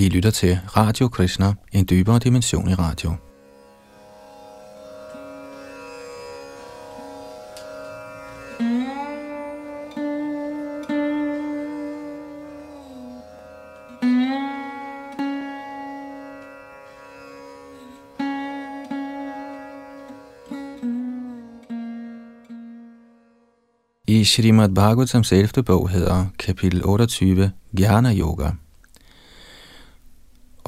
I lytter til Radio Krishna, en dybere dimension i radio. I Srimad Bhagavatams 11. bog hedder kapitel 28 Jnana Yoga.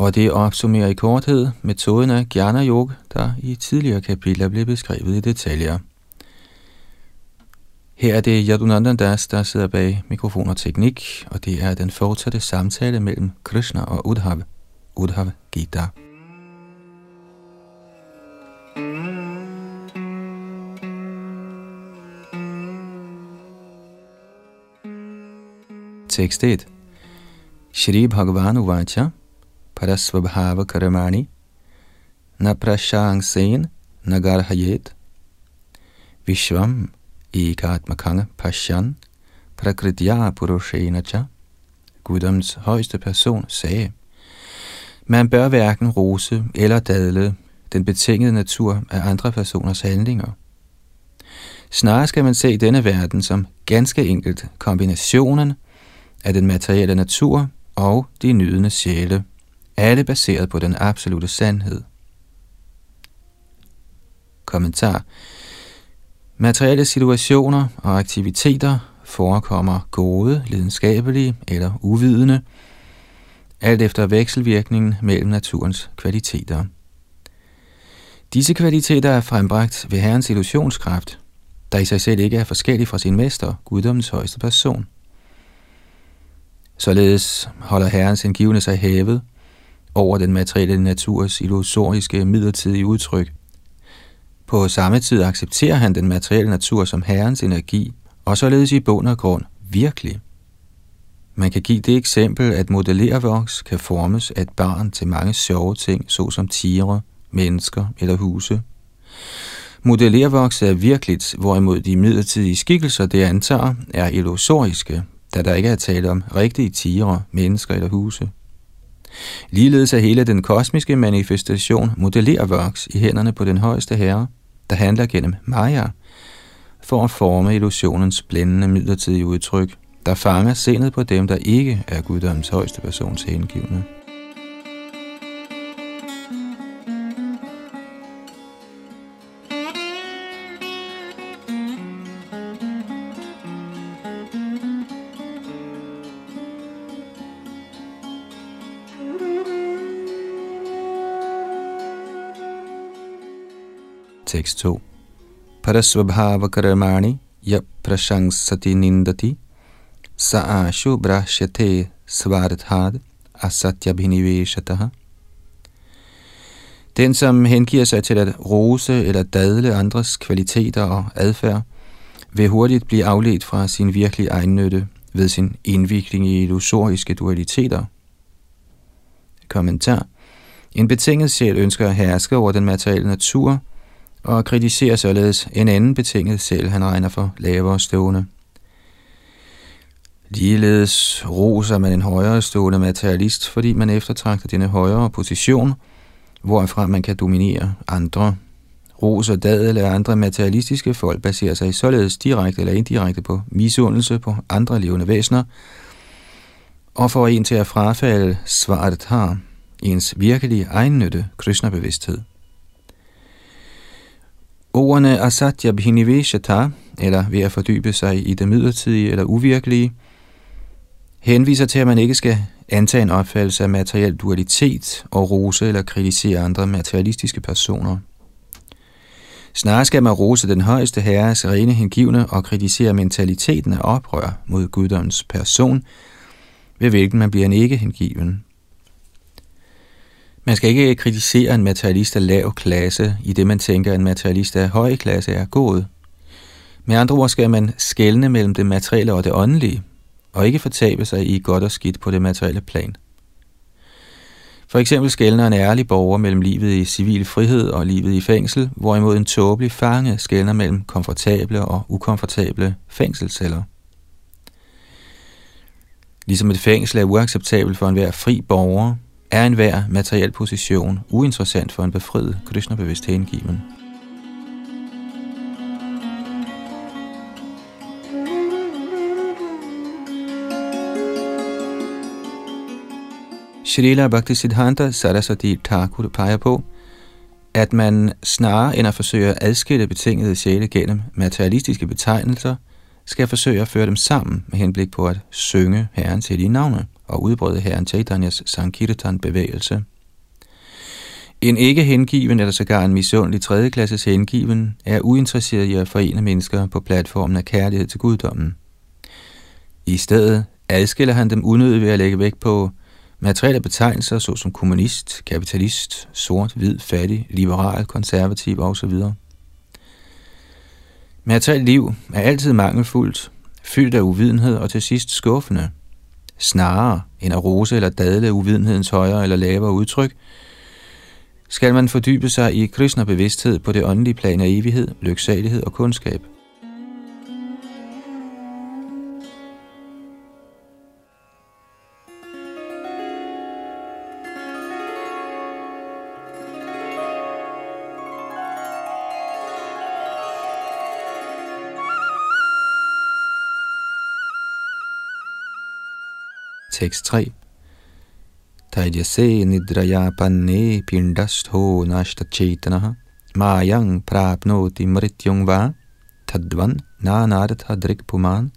Og det opsummerer i korthed metoden af Jnana Yoga, der i tidligere kapitler blev beskrevet i detaljer. Her er det Yadunandan Das, der sidder bag mikrofon og teknik, og det er den fortsatte samtale mellem Krishna og Udhav, Udhav Gita. Tekst 1. Shri Bhagavan Uvacha Parasvabhava Karamani Na prashangsein na garhayet Vishvam Ekatmakanga Pashan Prakritya purushenacha. Guddoms højeste person sagde, man bør hverken rose eller dadle den betingede natur af andre personers handlinger. Snarere skal man se denne verden som ganske enkelt kombinationen af den materielle natur og de nydende sjæle, alle baseret på den absolute sandhed. Kommentar Materielle situationer og aktiviteter forekommer gode, lidenskabelige eller uvidende, alt efter vekselvirkningen mellem naturens kvaliteter. Disse kvaliteter er frembragt ved Herrens illusionskraft, der i sig selv ikke er forskellig fra sin mester, guddommens højeste person. Således holder Herrens indgivende sig hævet over den materielle naturs illusoriske midlertidige udtryk. På samme tid accepterer han den materielle natur som Herrens energi, og således i bund og grund virkelig. Man kan give det eksempel, at modellervoks kan formes af et barn til mange sjove ting, såsom tiger, mennesker eller huse. Modellervoks er virkeligt, hvorimod de midlertidige skikkelser, det antager, er illusoriske, da der ikke er tale om rigtige tiger, mennesker eller huse. Ligeledes er hele den kosmiske manifestation modellervoks i hænderne på den højeste herre, der handler gennem Maya, for at forme illusionens blændende midlertidige udtryk, der fanger sindet på dem, der ikke er guddommens højeste persons hengivne. Tekst 2. Parasvabhava karamani ya prashangsati nindati sa ashu brashyate svarthad asatyabhiniveshataha. Den, som hengiver sig til at rose eller dadle andres kvaliteter og adfærd, vil hurtigt blive afledt fra sin virkelige egennytte ved sin indvikling i illusoriske dualiteter. Kommentar. En betinget sjæl ønsker at herske over den materielle natur – og kritiserer således en anden betinget selv, han regner for lavere stående. Ligeledes roser man en højere stående materialist, fordi man eftertragter denne højere position, hvorfra man kan dominere andre. Ros og dadel eller andre materialistiske folk baserer sig således direkte eller indirekte på misundelse på andre levende væsener, og får en til at frafalde svaret har ens virkelige egennytte, Krishna-bevidsthed. Ordene asatya bhiniveshata, eller ved at fordybe sig i det midlertidige eller uvirkelige, henviser til, at man ikke skal antage en opfattelse af materiel dualitet og rose eller kritisere andre materialistiske personer. Snarere skal man rose den højeste herres rene hengivne og kritisere mentaliteten af oprør mod guddoms person, ved hvilken man bliver en ikke hengiven. Man skal ikke kritisere en materialist af lav klasse, i det man tænker, at en materialist af høj klasse er god. Med andre ord skal man skelne mellem det materielle og det åndelige, og ikke fortabe sig i godt og skidt på det materielle plan. For eksempel skældner en ærlig borger mellem livet i civil frihed og livet i fængsel, hvorimod en tåbelig fange skældner mellem komfortable og ukomfortable fængselsceller. Ligesom et fængsel er uacceptabelt for enhver fri borger, er enhver materiel position uinteressant for en befriet Krishna-bevidst hengiven. Shrila Bhaktisiddhanta Saraswati Thakur peger på, at man snarere end at forsøge at adskille betingede sjæle gennem materialistiske betegnelser, skal forsøge at føre dem sammen med henblik på at synge Herrens hellige navne og udbrød Herren Chaitanyas Sankirtan-bevægelse. En ikke hengiven eller sågar en misundelig tredjeklasses hengiven er uinteresseret i at forene mennesker på platformen af kærlighed til guddommen. I stedet adskiller han dem unødigt ved at lægge vægt på materielle betegnelser såsom kommunist, kapitalist, sort, hvid, fattig, liberal, konservativ osv. Materielt liv er altid mangelfuldt, fyldt af uvidenhed og til sidst skuffende. Snarere end at rose eller dadle uvidenhedens højere eller lavere udtryk, skal man fordybe sig i kristner bevidsthed på det åndelige plan af evighed, lyksalighed og kundskab – Tekst 3. Tajjase nidraya panne pindastho nashta chetanaha mayang prapnoti mrityung va tadvan nanartha drikpuman.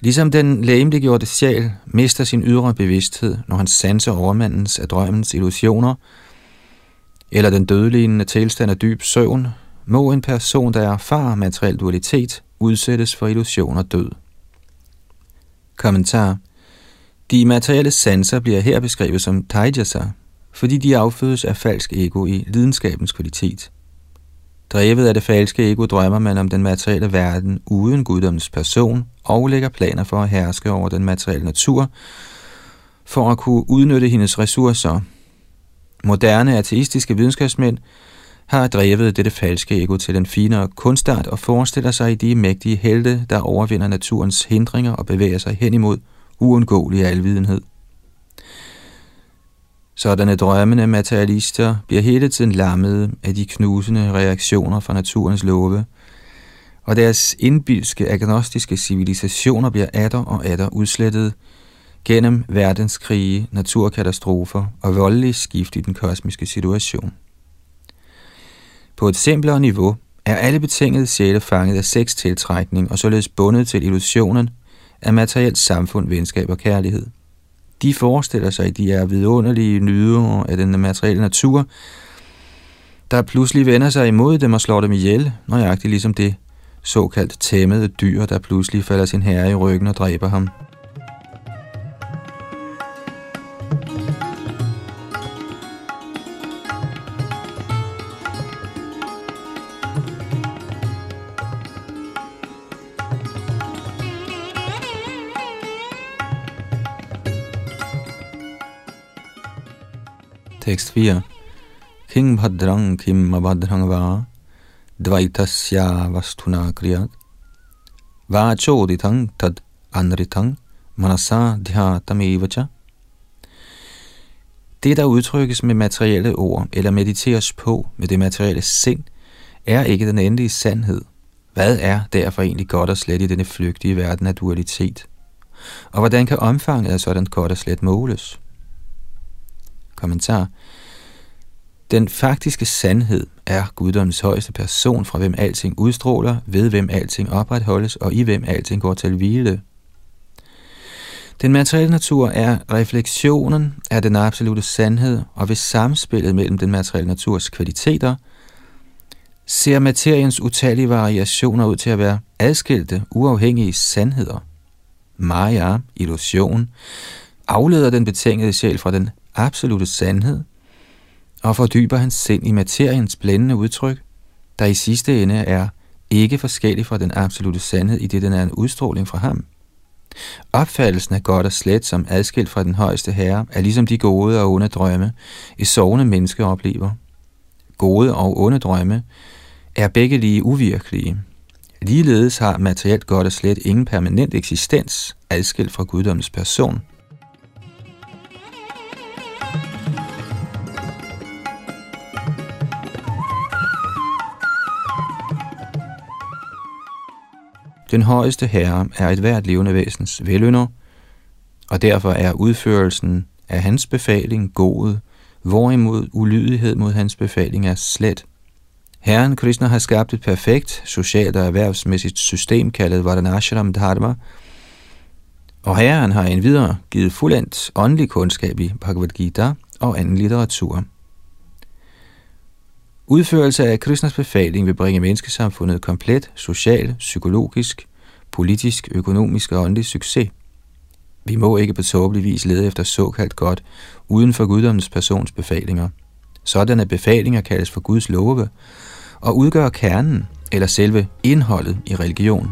Ligesom den lægemliggjorte sjæl mister sin ydre bevidsthed, når han sanser overmandens af drømmens illusioner, eller den dødelignende tilstand af dyb søvn, må en person, der erfarer materiel dualitet, udsættes for illusion og død. Kommentar. De materielle sanser bliver her beskrevet som taijasa, fordi de affødes af falsk ego i lidenskabens kvalitet. Drevet af det falske ego drømmer man om den materielle verden uden guddommens person og lægger planer for at herske over den materielle natur, for at kunne udnytte hendes ressourcer. Moderne ateistiske videnskabsmænd har drevet dette falske ego til en finere kunstart og forestiller sig i de mægtige helte, der overvinder naturens hindringer og bevæger sig hen imod uundgåelig alvidenhed. Sådanne drømmende materialister bliver hele tiden lammet af de knusende reaktioner fra naturens love, og deres indbilske agnostiske civilisationer bliver atter og atter udslettet gennem verdenskrige, naturkatastrofer og voldelige skift i den kosmiske situation. På et simplere niveau er alle betingede sjæle fanget af seks tiltrækning og således bundet til illusionen af materielt samfund, venskab og kærlighed. De forestiller sig, at de er vidunderlige nyder af den materielle natur, der pludselig vender sig imod dem og slår dem ihjel, nøjagtigt ligesom det såkaldt tæmmede dyr, der pludselig falder sin herre i ryggen og dræber ham. Tekst 4. King bhadrang kim abhadrang va dvaitasya vastuna kriyat va choditang tad anritang manasa dhyatamivacha Det, der udtrykkes med materielle ord eller mediteres på med det materielle sind, er ikke den endelige sandhed. Hvad er derfor egentlig godt og slet i denne flygtige verden af dualitet? Og hvordan kan omfanget af sådan godt og slet måles? Kommentar. Den faktiske sandhed er guddommens højeste person, fra hvem alting udstråler, ved hvem alting opretholdes og i hvem alting går til hvile. Den materielle natur er refleksionen af den absolute sandhed, og ved samspillet mellem den materielle naturs kvaliteter ser materiens utallige variationer ud til at være adskilte, uafhængige sandheder. Maya, illusion, afleder den betingede sjæl fra den absolute sandhed, og fordyber hans sind i materiens blændende udtryk, der i sidste ende er ikke forskellig fra den absolute sandhed, i det den er en udstråling fra ham. Opfattelsen af godt og slet som adskilt fra den højeste herre, er ligesom de gode og onde drømme, i sovende menneske oplever. Gode og onde drømme er begge lige uvirkelige. Ligeledes har materielt godt og slet ingen permanent eksistens, adskilt fra guddommens person – Den højeste herre er et hvert levende væsens velønder, og derfor er udførelsen af hans befaling god, hvorimod ulydighed mod hans befaling er slet. Herren Krishna har skabt et perfekt socialt og erhvervsmæssigt system kaldet Vardanashram Dharma, og herren har endvidere givet fuldendt åndelig kundskab i Bhagavad Gita og anden litteratur. Udførelse af Krishnas befaling vil bringe menneskesamfundet komplet social, psykologisk, politisk, økonomisk og åndelig succes. Vi må ikke på tåbelig vis lede efter såkaldt godt uden for guddommens persons befalinger. Sådanne befalinger kaldes for Guds love og udgør kernen eller selve indholdet i religion.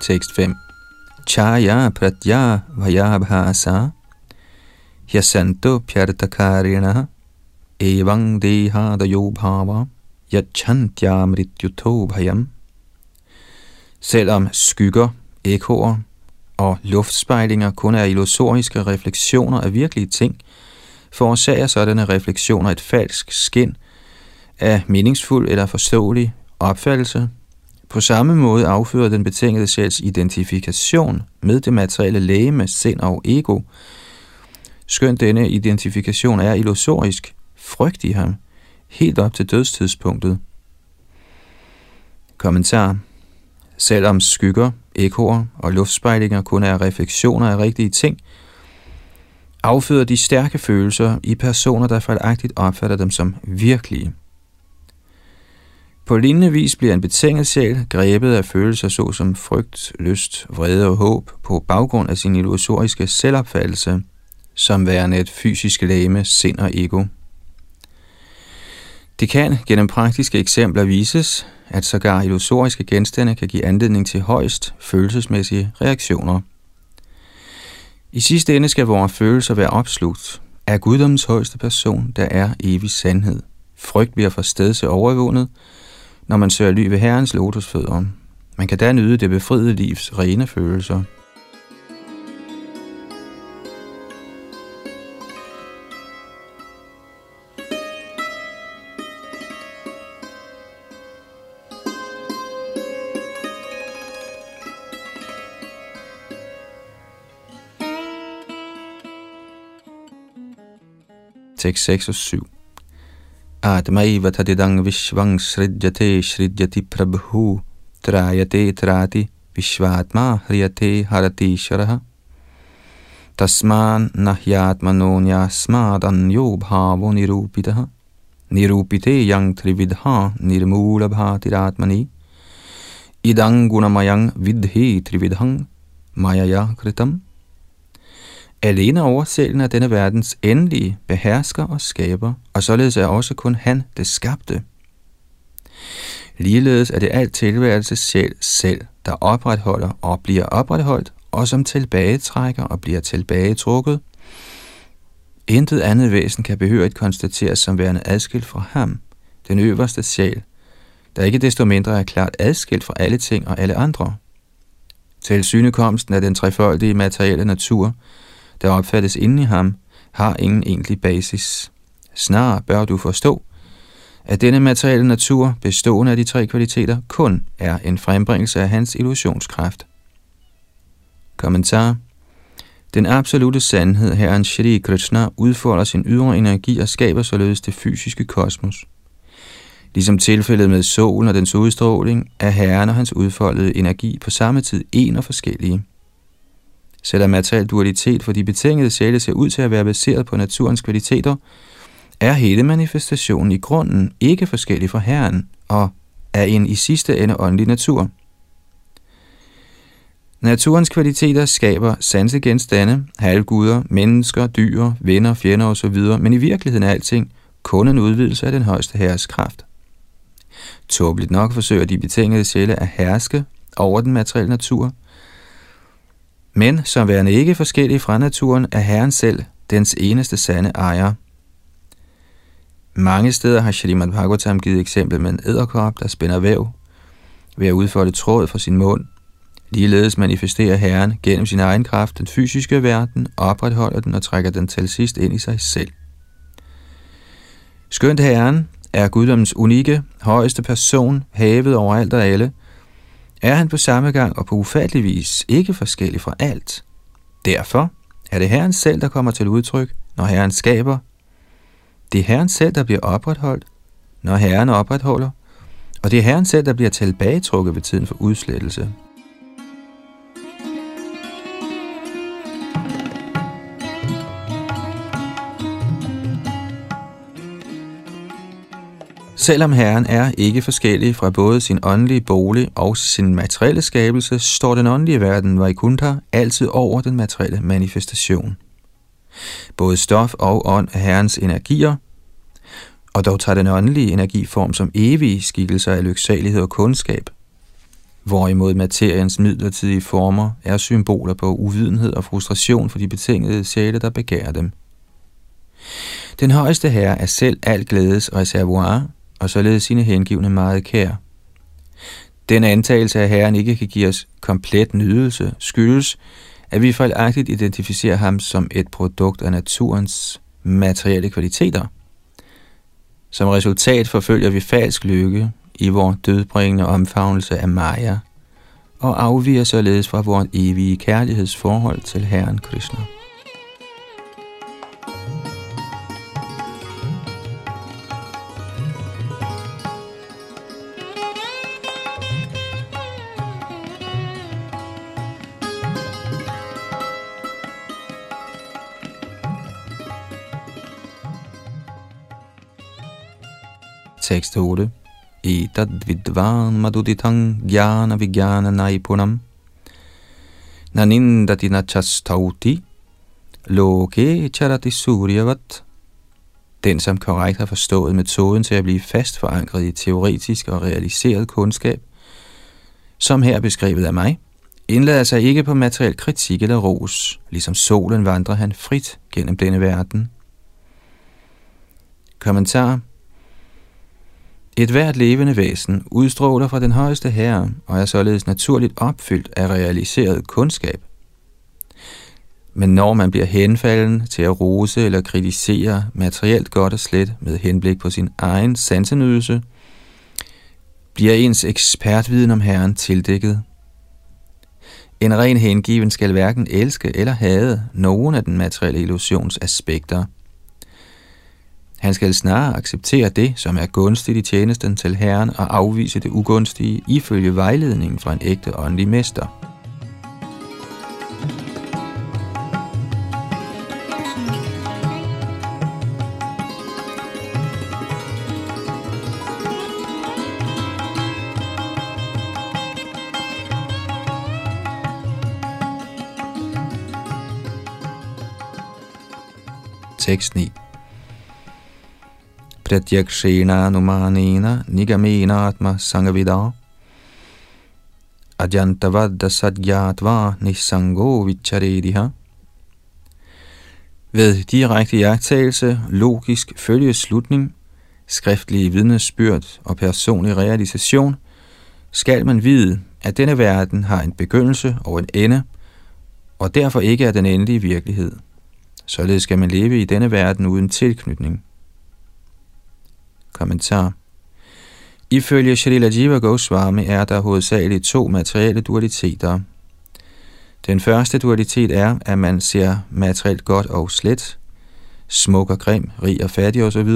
Tekst 5 Chaya pratya vayabhasa yasanto pyartakarina evang dehadayo bhava yachantya mrityuto bhayam Selvom skygger, ekoer og luftspejlinger kun er illusoriske refleksioner af virkelige ting, forårsager sådanne refleksioner et falsk skin af meningsfuld eller forståelig opfattelse. På samme måde affører den betingede sjæls identifikation med det materielle lægeme, sind og ego. Skønt denne identifikation er illusorisk, frygt i ham, helt op til dødstidspunktet. Kommentar Selvom skygger, ekoer og luftspejlinger kun er refleksioner af rigtige ting, afføder de stærke følelser i personer, der fejlagtigt opfatter dem som virkelige. På lignende vis bliver en betinget sjæl grebet af følelser såsom frygt, lyst, vrede og håb på baggrund af sin illusoriske selvopfattelse, som værende et fysisk læme, sind og ego. Det kan gennem praktiske eksempler vises, at sågar illusoriske genstande kan give anledning til højst følelsesmæssige reaktioner. I sidste ende skal vores følelser være opslugt af guddommens højeste person, der er evig sandhed. Frygt bliver fra sted til overvundet, når man søger ly ved Herrens lotusfødder. Man kan da nyde det befriede livs rene følelser. tekst 6 og 7. आत्मैव तदिदं विश्वं सृज्यते सृज्यति प्रभु, त्रायते त्राति, विश्वात्मा ह्रियते हरतीश्वरः तस्मान् न ह्यात्मनोऽन्यास्मादन्यो भावो निरूपितः। निरूपिते यं त्रिविधा निर्मूलभातिरात्मनि। इदं गुणमयं विद्धि त्रिविधं मयया कृतम्। Alene over sjælen er denne verdens endelige behersker og skaber, og således er også kun han det skabte. Ligeledes er det alt tilværelse sjæl selv, der opretholder og bliver opretholdt, og som tilbagetrækker og bliver tilbagetrukket. Intet andet væsen kan behørigt konstateres som værende adskilt fra ham, den øverste sjæl, der ikke desto mindre er klart adskilt fra alle ting og alle andre. Til synekomsten af den trefoldige materielle natur – der opfattes inde i ham, har ingen egentlig basis. Snarere bør du forstå, at denne materielle natur, bestående af de tre kvaliteter, kun er en frembringelse af hans illusionskraft. Kommentar Den absolute sandhed, herren Shri Krishna, udfolder sin ydre energi og skaber således det fysiske kosmos. Ligesom tilfældet med solen og dens udstråling, er herren og hans udfoldede energi på samme tid en og forskellige. Selvom materiel dualitet for de betingede sjæle ser ud til at være baseret på naturens kvaliteter, er hele manifestationen i grunden ikke forskellig fra Herren og er en i sidste ende åndelig natur. Naturens kvaliteter skaber sansegenstande, halvguder, mennesker, dyr, venner, fjender osv., men i virkeligheden er alting kun en udvidelse af den højeste herres kraft. Tåbeligt nok forsøger de betingede sjæle at herske over den materielle natur – men som værende ikke forskellig fra naturen, er Herren selv dens eneste sande ejer. Mange steder har Shalimad Bhagavatam givet eksempel med en æderkop, der spænder væv ved at udfolde tråd fra sin mund. Ligeledes manifesterer Herren gennem sin egen kraft den fysiske verden, opretholder den og trækker den til sidst ind i sig selv. Skønt Herren er guddommens unikke, højeste person, havet over alt og alle, er han på samme gang og på ufattelig vis ikke forskellig fra alt. Derfor er det Herren selv, der kommer til udtryk, når Herren skaber. Det er Herren selv, der bliver opretholdt, når Herren opretholder, og det er Herren selv, der bliver tilbagetrukket ved tiden for udslettelse. Selvom Herren er ikke forskellig fra både sin åndelige bolig og sin materielle skabelse, står den åndelige verden Vaikuntha altid over den materielle manifestation. Både stof og ånd er Herrens energier, og dog tager den åndelige energiform som evige skikkelser af lyksalighed og kundskab, hvorimod materiens midlertidige former er symboler på uvidenhed og frustration for de betingede sjæle, der begærer dem. Den højeste herre er selv alt glædes reservoir, og således sine hengivne meget kær. Den antagelse af Herren ikke kan give os komplet nydelse, skyldes, at vi fejlagtigt identificerer ham som et produkt af naturens materielle kvaliteter. Som resultat forfølger vi falsk lykke i vores dødbringende omfavnelse af Maya, og afviger således fra vores evige kærlighedsforhold til Herren Krishna. 6-8. Etad vidvan maduditang jnana vijnana naipunam nanindati nachastauti loke charati suryavat den, som korrekt har forstået metoden til at blive fast forankret i teoretisk og realiseret kundskab, som her beskrevet af mig, indlader sig ikke på materiel kritik eller ros. Ligesom solen vandrer han frit gennem denne verden. Kommentar et hvert levende væsen udstråler fra den højeste herre og er således naturligt opfyldt af realiseret kundskab. Men når man bliver henfalden til at rose eller kritisere materielt godt og slet med henblik på sin egen sansenydelse, bliver ens ekspertviden om Herren tildækket. En ren hengiven skal hverken elske eller hade nogen af den materielle illusions aspekter – han skal snarere acceptere det, som er gunstigt i tjenesten til Herren, og afvise det ugunstige ifølge vejledningen fra en ægte åndelig mester. Tekst 9 Pratyakshenanumanena nigaminatma sangavida Ajantavadda sadgyatva nisango vicharediha Ved direkte jagttagelse, logisk følgeslutning, skriftlig vidnesbyrd og personlig realisation, skal man vide, at denne verden har en begyndelse og en ende, og derfor ikke er den endelige virkelighed. Således skal man leve i denne verden uden tilknytning. Kommentar Ifølge Srila Jiva Goswami er der hovedsageligt to materielle dualiteter. Den første dualitet er, at man ser materielt godt og slet, smuk og grim, rig og fattig osv.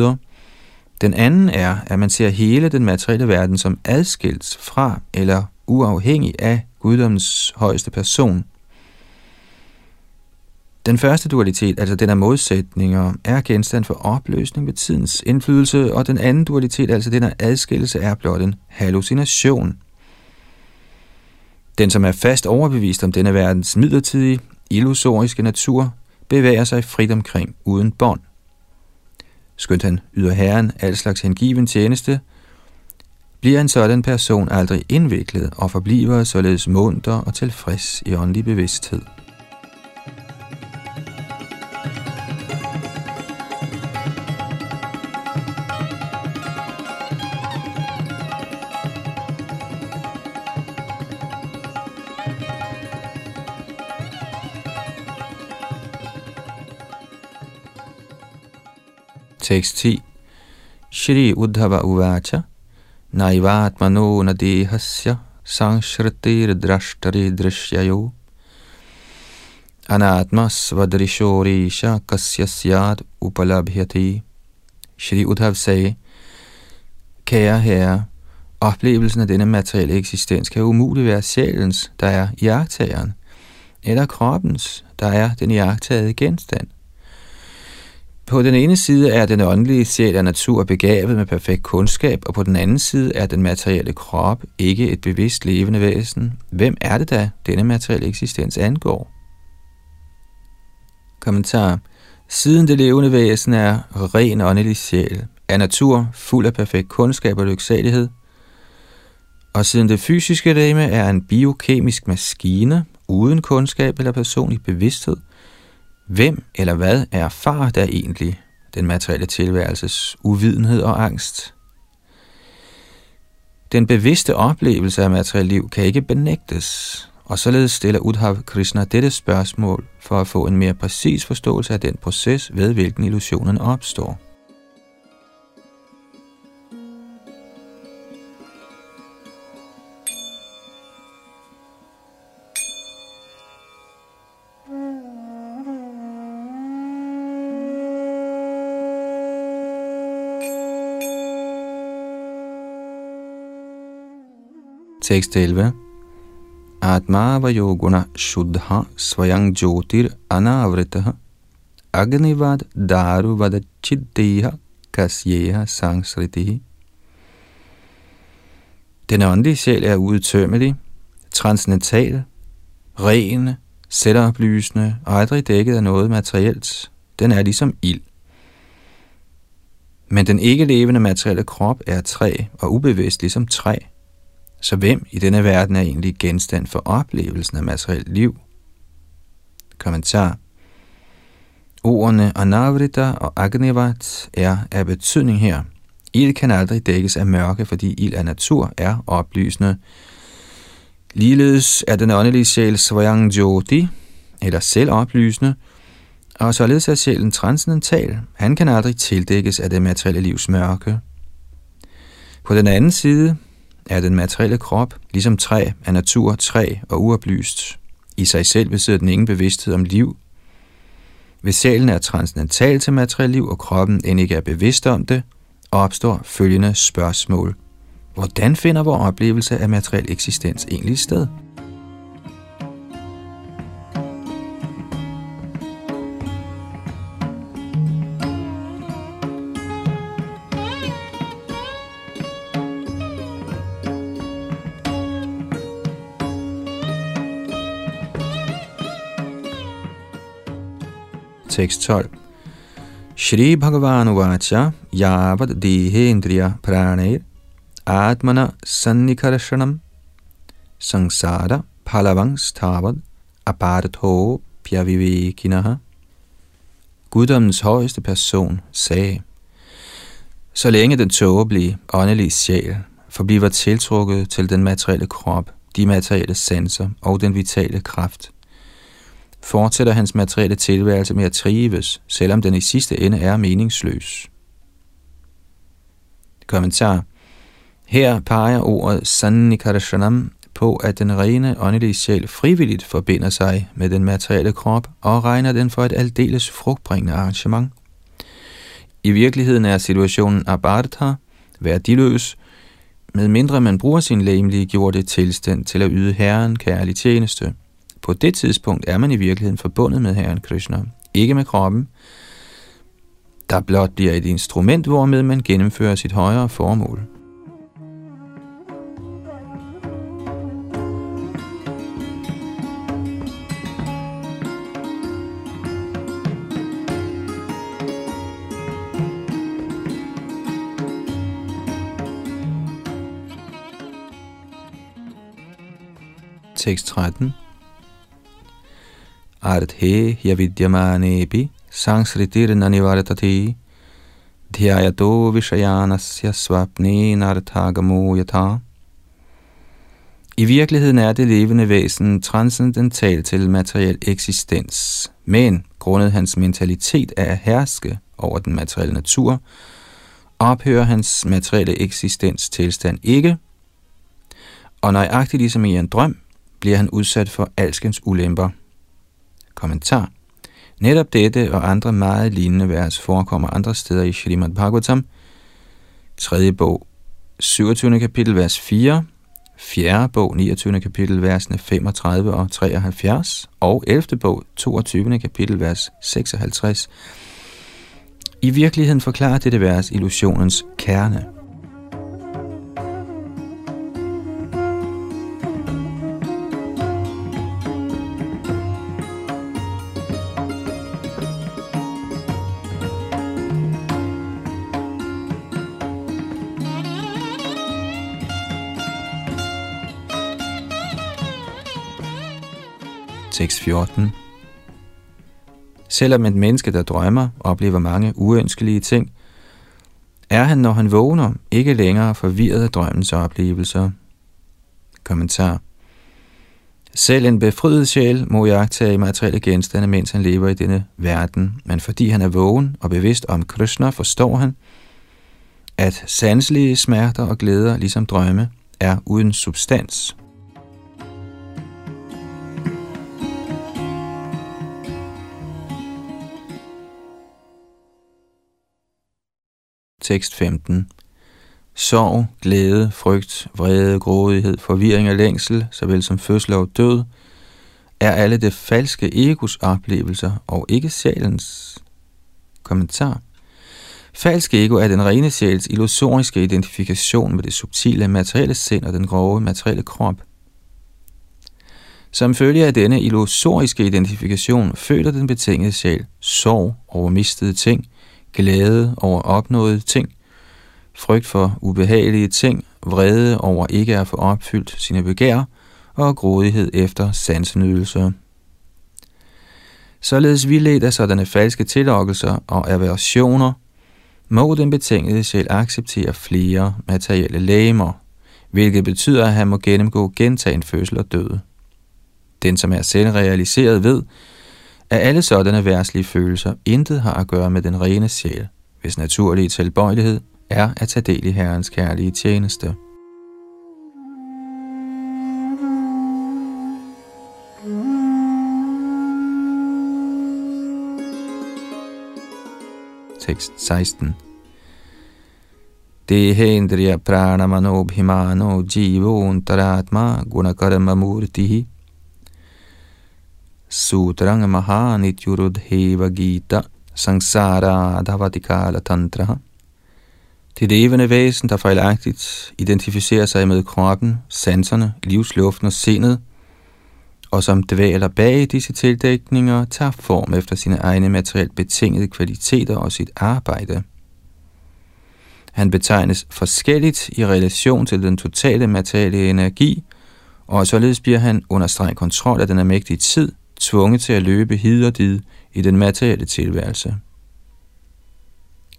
Den anden er, at man ser hele den materielle verden som adskilt fra eller uafhængig af guddommens højeste person – den første dualitet, altså den af modsætninger, er genstand for opløsning ved tidens indflydelse, og den anden dualitet, altså den af adskillelse, er blot en hallucination. Den, som er fast overbevist om denne verdens midlertidige, illusoriske natur, bevæger sig frit omkring uden bånd. Skønt han yder Herren al slags hengiven tjeneste, bliver en sådan person aldrig indviklet og forbliver således munter og tilfreds i åndelig bevidsthed. Tekst 10. Shri Uddhava Uvacha Naivatmano Nadehasya Sangshrtir Drashtari Drishyayo Anatma Kasya Syat Upalabhyati Shri Uddhav sagde, Kære herre, oplevelsen af denne materielle eksistens kan umuligt være sjælens, der er jagttageren, eller kroppens, der er den jagttagede genstand. På den ene side er den åndelige sjæl af natur begavet med perfekt kundskab, og på den anden side er den materielle krop ikke et bevidst levende væsen. Hvem er det da, denne materielle eksistens angår? Kommentar. Siden det levende væsen er ren åndelig sjæl, er natur fuld af perfekt kundskab og lyksalighed, og siden det fysiske læme er en biokemisk maskine uden kundskab eller personlig bevidsthed, hvem eller hvad er far der egentlig den materielle tilværelses uvidenhed og angst? Den bevidste oplevelse af materiel liv kan ikke benægtes, og således stiller Udhav Krishna dette spørgsmål for at få en mere præcis forståelse af den proces, ved hvilken illusionen opstår. Tekst 11 Atma yoguna shuddha svayang jyotir anavritaha agnivad daru vadachiddeha kasyeha sangsritihi Den åndelige sjæl er udtømmelig, transcendental, ren, selvoplysende og aldrig dækket af noget materielt. Den er ligesom ild. Men den ikke levende materielle krop er træ og ubevidst ligesom træ. Så hvem i denne verden er egentlig genstand for oplevelsen af materielt liv? Kommentar. Ordene Anavrita og Agnivat er af betydning her. Ild kan aldrig dækkes af mørke, fordi ild af natur er oplysende. Ligeledes er den åndelige sjæl Svayang Jyoti, eller selvoplysende, og således er sjælen transcendental. Han kan aldrig tildækkes af det materielle livs mørke. På den anden side er den materielle krop, ligesom træ, af natur træ og uoplyst. I sig selv besidder den ingen bevidsthed om liv. Hvis sjælen er transcendental til materiel liv, og kroppen end ikke er bevidst om det, opstår følgende spørgsmål. Hvordan finder vores oplevelse af materiel eksistens egentlig sted? Tekst 12. Shri Bhagavan Uvacha Yavad Dehendriya Pranir Atmana Sannikarashanam Sangsara Palavang Stavad Apartho Pyavivekinaha Guddommens højeste person sagde, så længe den tåbelige, åndelige sjæl forbliver tiltrukket til den materielle krop, de materielle sanser og den vitale kraft, fortsætter hans materielle tilværelse med at trives, selvom den i sidste ende er meningsløs. Kommentar. Her peger ordet Sannikarashanam på, at den rene åndelige sjæl frivilligt forbinder sig med den materielle krop og regner den for et aldeles frugtbringende arrangement. I virkeligheden er situationen abartha, værdiløs, med mindre man bruger sin læmelige gjorte tilstand til at yde Herren kærlig tjeneste – på det tidspunkt er man i virkeligheden forbundet med Herren Krishna, ikke med kroppen, der blot bliver et instrument, hvormed man gennemfører sit højere formål. Tekst 13 ardhe yavidyamanepi sangsritirna nivartati dhyayato vishayanasya svapne narthagamo yata. I virkeligheden er det levende væsen transcendental til materiel eksistens, men grundet hans mentalitet af at herske, over den materielle natur, ophører hans materielle eksistens tilstand ikke, og nøjagtigt ligesom i en drøm, bliver han udsat for alskens ulemper. Kommentar Netop dette og andre meget lignende vers forekommer andre steder i Shrimad Bhagavatam, 3. bog, 27. kapitel, vers 4, 4. bog, 29. kapitel, versene 35 og 73, og 11. bog, 22. kapitel, vers 56. I virkeligheden forklarer dette vers illusionens kerne. Tekst 14 Selvom et menneske, der drømmer, oplever mange uønskelige ting, er han, når han vågner, ikke længere forvirret af drømmens oplevelser. Kommentar Selv en befriet sjæl må jagtage materielle genstande, mens han lever i denne verden, men fordi han er vågen og bevidst om Krishna, forstår han, at sanselige smerter og glæder, ligesom drømme, er uden substans. Tekst 15. Sorg, glæde, frygt, vrede, grådighed, forvirring og længsel, såvel som fødsel og død, er alle det falske egos oplevelser og ikke sjælens. Kommentar. Falsk ego er den rene sjæls illusoriske identifikation med det subtile materielle sind og den grove materielle krop. Som følge af denne illusoriske identifikation føler den betingede sjæl sorg over mistede ting, glæde over opnåede ting, frygt for ubehagelige ting, vrede over ikke at få opfyldt sine begær og grådighed efter sansenydelser. Således vildledt af sådanne falske tillokkelser og aversioner, må den betingede sjæl acceptere flere materielle lægemer, hvilket betyder, at han må gennemgå gentagen fødsel og død. Den, som er selvrealiseret, ved, at alle sådanne værtslige følelser intet har at gøre med den rene sjæl, hvis naturlige tilbøjelighed er at tage del i Herrens kærlige tjeneste. Tekst 16 Dehendriya pranamano bhimano jivo untaratma gunakarma murtihi Sutrang Mahanityurudheva Gita Sangsara Adhavatikala Tantra Det levende væsen, der fejlagtigt identificerer sig med kroppen, sanserne, livsluften og sindet, og som dvæler bag disse tildækninger, tager form efter sine egne materielt betingede kvaliteter og sit arbejde. Han betegnes forskelligt i relation til den totale materielle energi, og således bliver han under streng kontrol af den almægtige tid – tvunget til at løbe hid og did i den materielle tilværelse.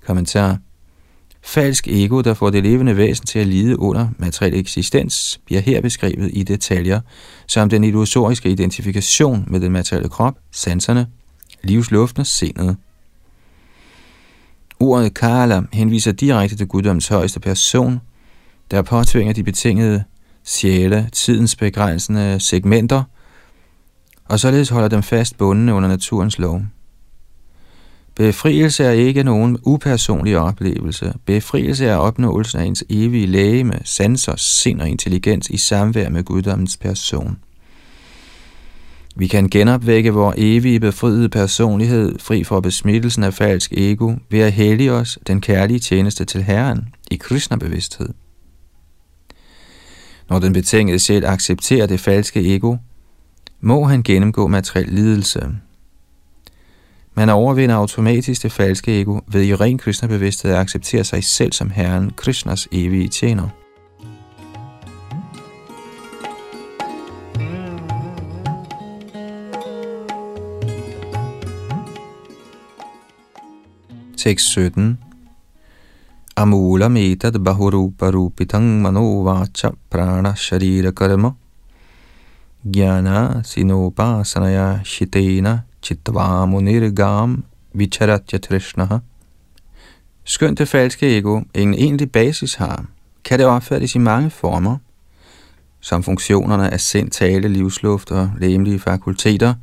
Kommentar Falsk ego, der får det levende væsen til at lide under materiel eksistens, bliver her beskrevet i detaljer, som den illusoriske identifikation med den materielle krop, sanserne, livsluften og sindet. Ordet Kala henviser direkte til guddoms højeste person, der påtvinger de betingede sjæle tidens begrænsende segmenter – og således holder dem fast bundne under naturens lov. Befrielse er ikke nogen upersonlig oplevelse. Befrielse er opnåelsen af ens evige læge med sanser, sind og intelligens i samvær med guddommens person. Vi kan genopvække vores evige befriede personlighed, fri for besmittelsen af falsk ego, ved at hellige os den kærlige tjeneste til Herren i Krishna-bevidsthed. Når den betingede sjæl accepterer det falske ego, må han gennemgå materiel lidelse. Man overvinder automatisk det falske ego ved i ren Krishna-bevidsthed at acceptere sig selv som Herren, Krishnas evige tjener. Tekst 17 Amula metad bahurupa rupitang manovacha prana sharira karma – Jnana sinopasanaya shitena chitvamunirgam vicharatya trishnaha. Skønt det falske ego ingen egentlig basis har, kan det opfattes i mange former, som funktionerne af sind, tale, livsluft og læmelige fakulteter,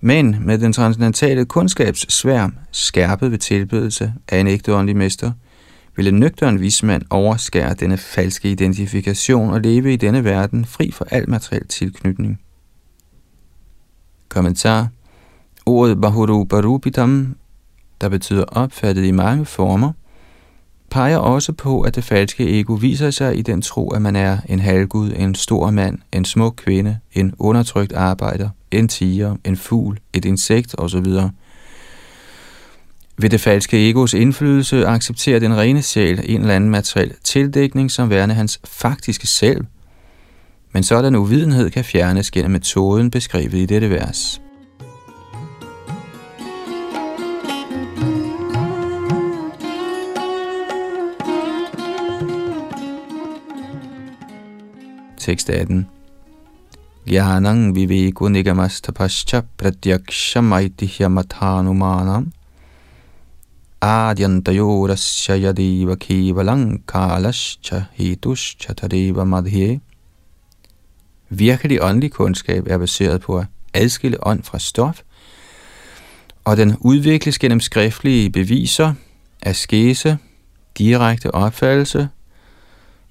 men med den transcendentale kundskabssværm skærpet ved tilbedelse af en ægte åndelig mester, vil en nøgteren vismand overskære denne falske identifikation og leve i denne verden fri for al materiel tilknytning. Kommentar Ordet Bahuru Barupitam, der betyder opfattet i mange former, peger også på, at det falske ego viser sig i den tro, at man er en halvgud, en stor mand, en smuk kvinde, en undertrykt arbejder, en tiger, en fugl, et insekt osv. Ved det falske egos indflydelse accepterer den rene sjæl en eller anden materiel tildækning som værende hans faktiske selv, men sådan uvidenhed kan fjernes gennem metoden beskrevet i dette vers. Tekst 18. Gyanang viveko nigamastapascha pratyaksha maitihya mathanumanam adyantayorasya yadiva kivalang kalascha hituscha tadeva madhye. Virkelig åndelig kundskab er baseret på at adskille ånd fra stof, og den udvikles gennem skriftlige beviser, askese, direkte opfattelse,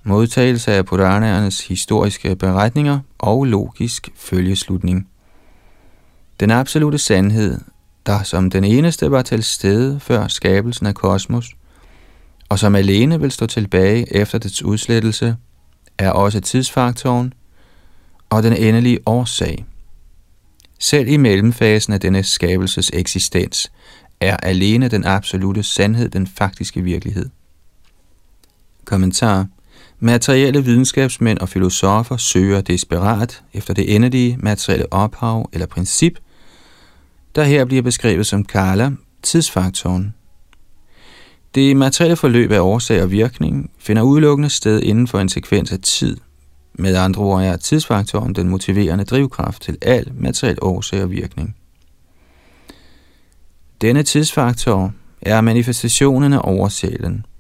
modtagelse af Puranaernes historiske beretninger og logisk følgeslutning. Den absolute sandhed, der som den eneste var til stede før skabelsen af kosmos, og som alene vil stå tilbage efter dets udslettelse, er også tidsfaktoren og den endelige årsag. Selv i mellemfasen af denne skabelses eksistens er alene den absolute sandhed den faktiske virkelighed. Kommentar Materielle videnskabsmænd og filosofer søger desperat efter det endelige materielle ophav eller princip, der her bliver beskrevet som Kala, tidsfaktoren. Det materielle forløb af årsag og virkning finder udelukkende sted inden for en sekvens af tid. Med andre ord er tidsfaktoren den motiverende drivkraft til al materiel årsag og virkning. Denne tidsfaktor er manifestationen af oversælen –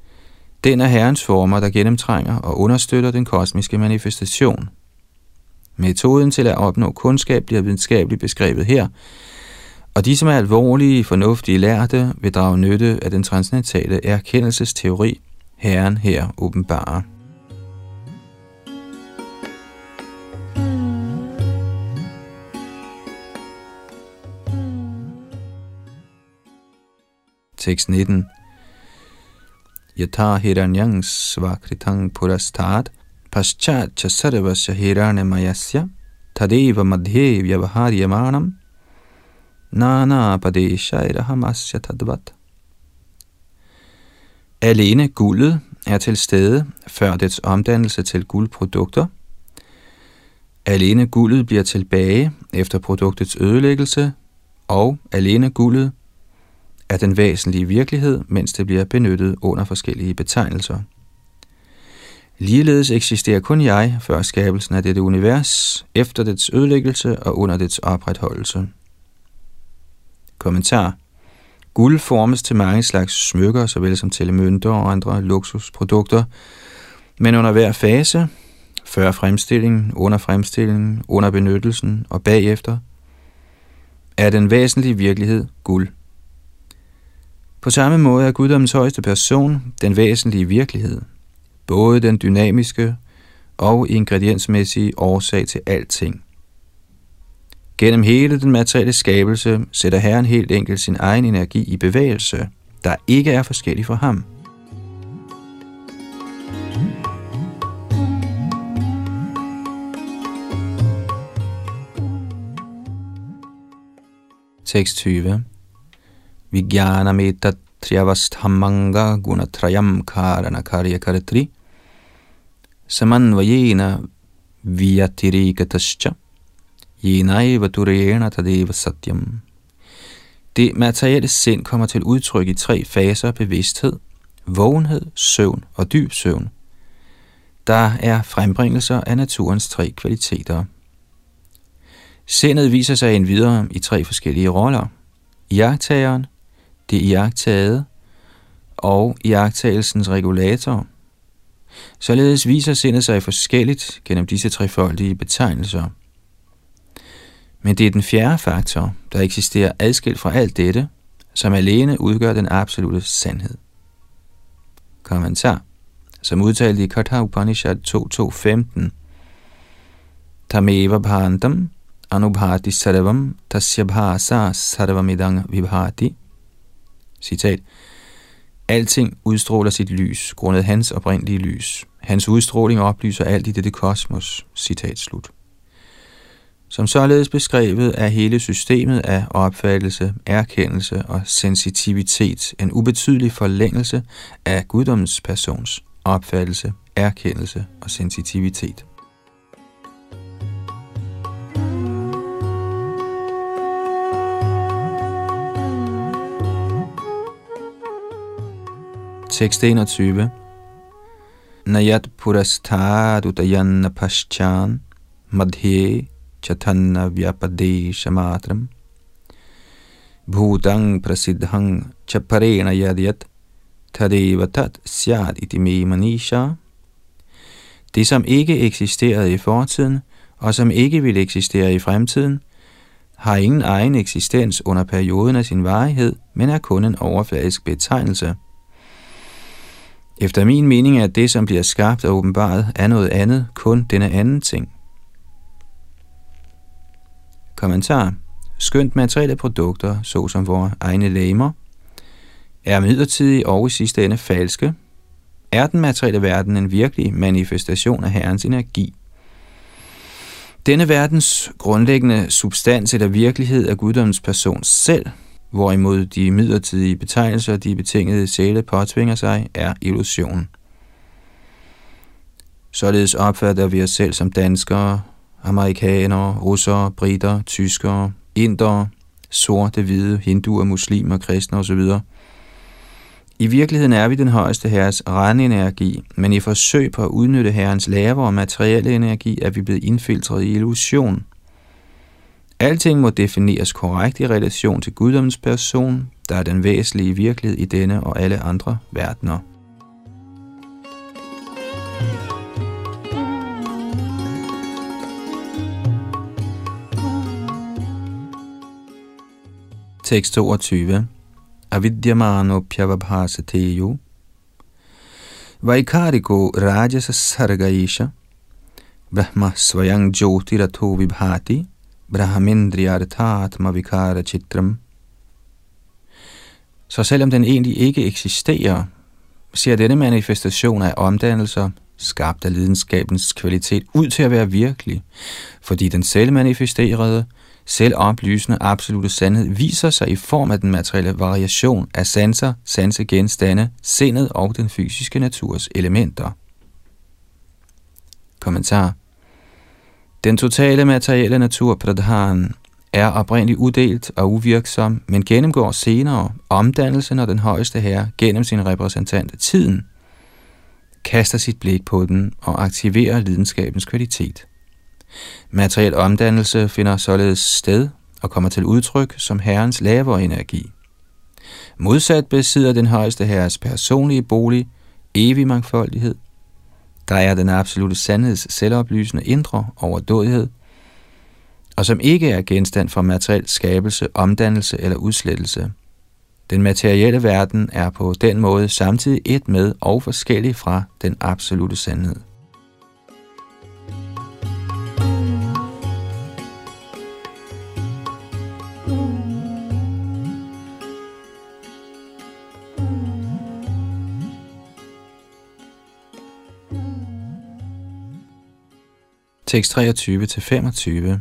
den er Herrens former, der gennemtrænger og understøtter den kosmiske manifestation. Metoden til at opnå kundskab bliver videnskabeligt beskrevet her, og de, som er alvorlige, fornuftige lærte, vil drage nytte af den transcendentale erkendelsesteori, Herren her åbenbarer. Tekst 19 yatha hiranyang svakritang purastad paschat cha sarvasya hiranyamayasya tadeva madhye vyavaharyamanam nana padeshairahamasya tadvat. Alene guldet er til stede før dets omdannelse til guldprodukter. Alene guldet bliver tilbage efter produktets ødelæggelse, og alene guldet er den væsentlige virkelighed, mens det bliver benyttet under forskellige betegnelser. Ligeledes eksisterer kun jeg før skabelsen af dette univers, efter dets ødelæggelse og under dets opretholdelse. Kommentar Guld formes til mange slags smykker, såvel som til mønter og andre luksusprodukter, men under hver fase, før fremstillingen, under fremstillingen, under benyttelsen og bagefter, er den væsentlige virkelighed guld. På samme måde er guddommens højeste person den væsentlige virkelighed, både den dynamiske og ingrediensmæssige årsag til alting. Gennem hele den materielle skabelse sætter Herren helt enkelt sin egen energi i bevægelse, der ikke er forskellig fra ham. Tekst 20 Vijnanametat triavasthamanga gunatrayam karana karyakartri. Samanvayena vyatirikatascha yenaiva durena tadeva satyam. Det materielle sind kommer til udtryk i tre faser af bevidsthed, vågenhed, søvn og dyb søvn. Der er frembringelser af naturens tre kvaliteter. Sindet viser sig endvidere i tre forskellige roller. Iagtageren, det iagtagede og iagtagelsens regulator. Således viser sindet sig forskelligt gennem disse trefoldige betegnelser. Men det er den fjerde faktor, der eksisterer adskilt fra alt dette, som alene udgør den absolute sandhed. Kommentar som udtalt i Katha Upanishad 2.2.15. Tameva bhantam anubhati sarvam tasya bhasa sarvamidang vibhati. Citat. Alting udstråler sit lys, grundet hans oprindelige lys. Hans udstråling oplyser alt i dette kosmos. Citat slut. Som således beskrevet er hele systemet af opfattelse, erkendelse og sensitivitet en ubetydelig forlængelse af guddommens persons opfattelse, erkendelse og sensitivitet. Tekst 21 Nayat purastad dayanna paschan madhe chatanna vyapadesha matram bhutang prasidhang chaparena yadyat tadevatat syad itime manisha. Det, som ikke eksisterede i fortiden, og som ikke vil eksistere i fremtiden, har ingen egen eksistens under perioden af sin varighed, men er kun en overfladisk betegnelse. Efter min mening er det, som bliver skabt og åbenbaret, er noget andet, kun denne anden ting. Kommentar. Skønt materielle produkter, såsom vores egne læmer, er midlertidige og i sidste ende falske, er den materielle verden en virkelig manifestation af Herrens energi. Denne verdens grundlæggende substans eller virkelighed er guddommens person selv, hvorimod de midlertidige betegnelser, de betingede sjæle påtvinger sig, er illusion. Således opfatter vi os selv som danskere, amerikanere, russere, britter, tyskere, indere, sorte, hvide, hinduer, muslimer, kristne osv., i virkeligheden er vi den højeste herres energi, men i forsøg på at udnytte herrens lavere materielle energi er vi blevet indfiltret i illusion. Alting må defineres korrekt i relation til guddommens person, der er den væsentlige virkelighed i denne og alle andre verdener. Tekst 22 avidyamanophyavanbhasateyo Vaikariko rajasa sargaisha. Brahma svayang jyotirato vibhati. Brahmendriyarthatma vikara chitram. Så selvom den egentlig ikke eksisterer, ser denne manifestation af omdannelser, skabt af lidenskabens kvalitet, ud til at være virkelig, fordi den selv manifesterede, selvoplysende absolute sandhed viser sig i form af den materielle variation af sanser, sansegenstande, sindet og den fysiske naturs elementer. Kommentar Den totale materielle natur, Pradhan, er oprindeligt uddelt og uvirksom, men gennemgår senere omdannelsen og den højeste herre gennem sin repræsentant tiden kaster sit blik på den og aktiverer lidenskabens kvalitet. Materiel omdannelse finder således sted og kommer til udtryk som Herrens lavere energi. Modsat besidder den højeste herres personlige bolig evig mangfoldighed. Der er den absolute sandheds selvoplysende indre overdådighed, og som ikke er genstand for materiel skabelse, omdannelse eller udslettelse. Den materielle verden er på den måde samtidig et med og forskellig fra den absolute sandhed. Tekst 23-25.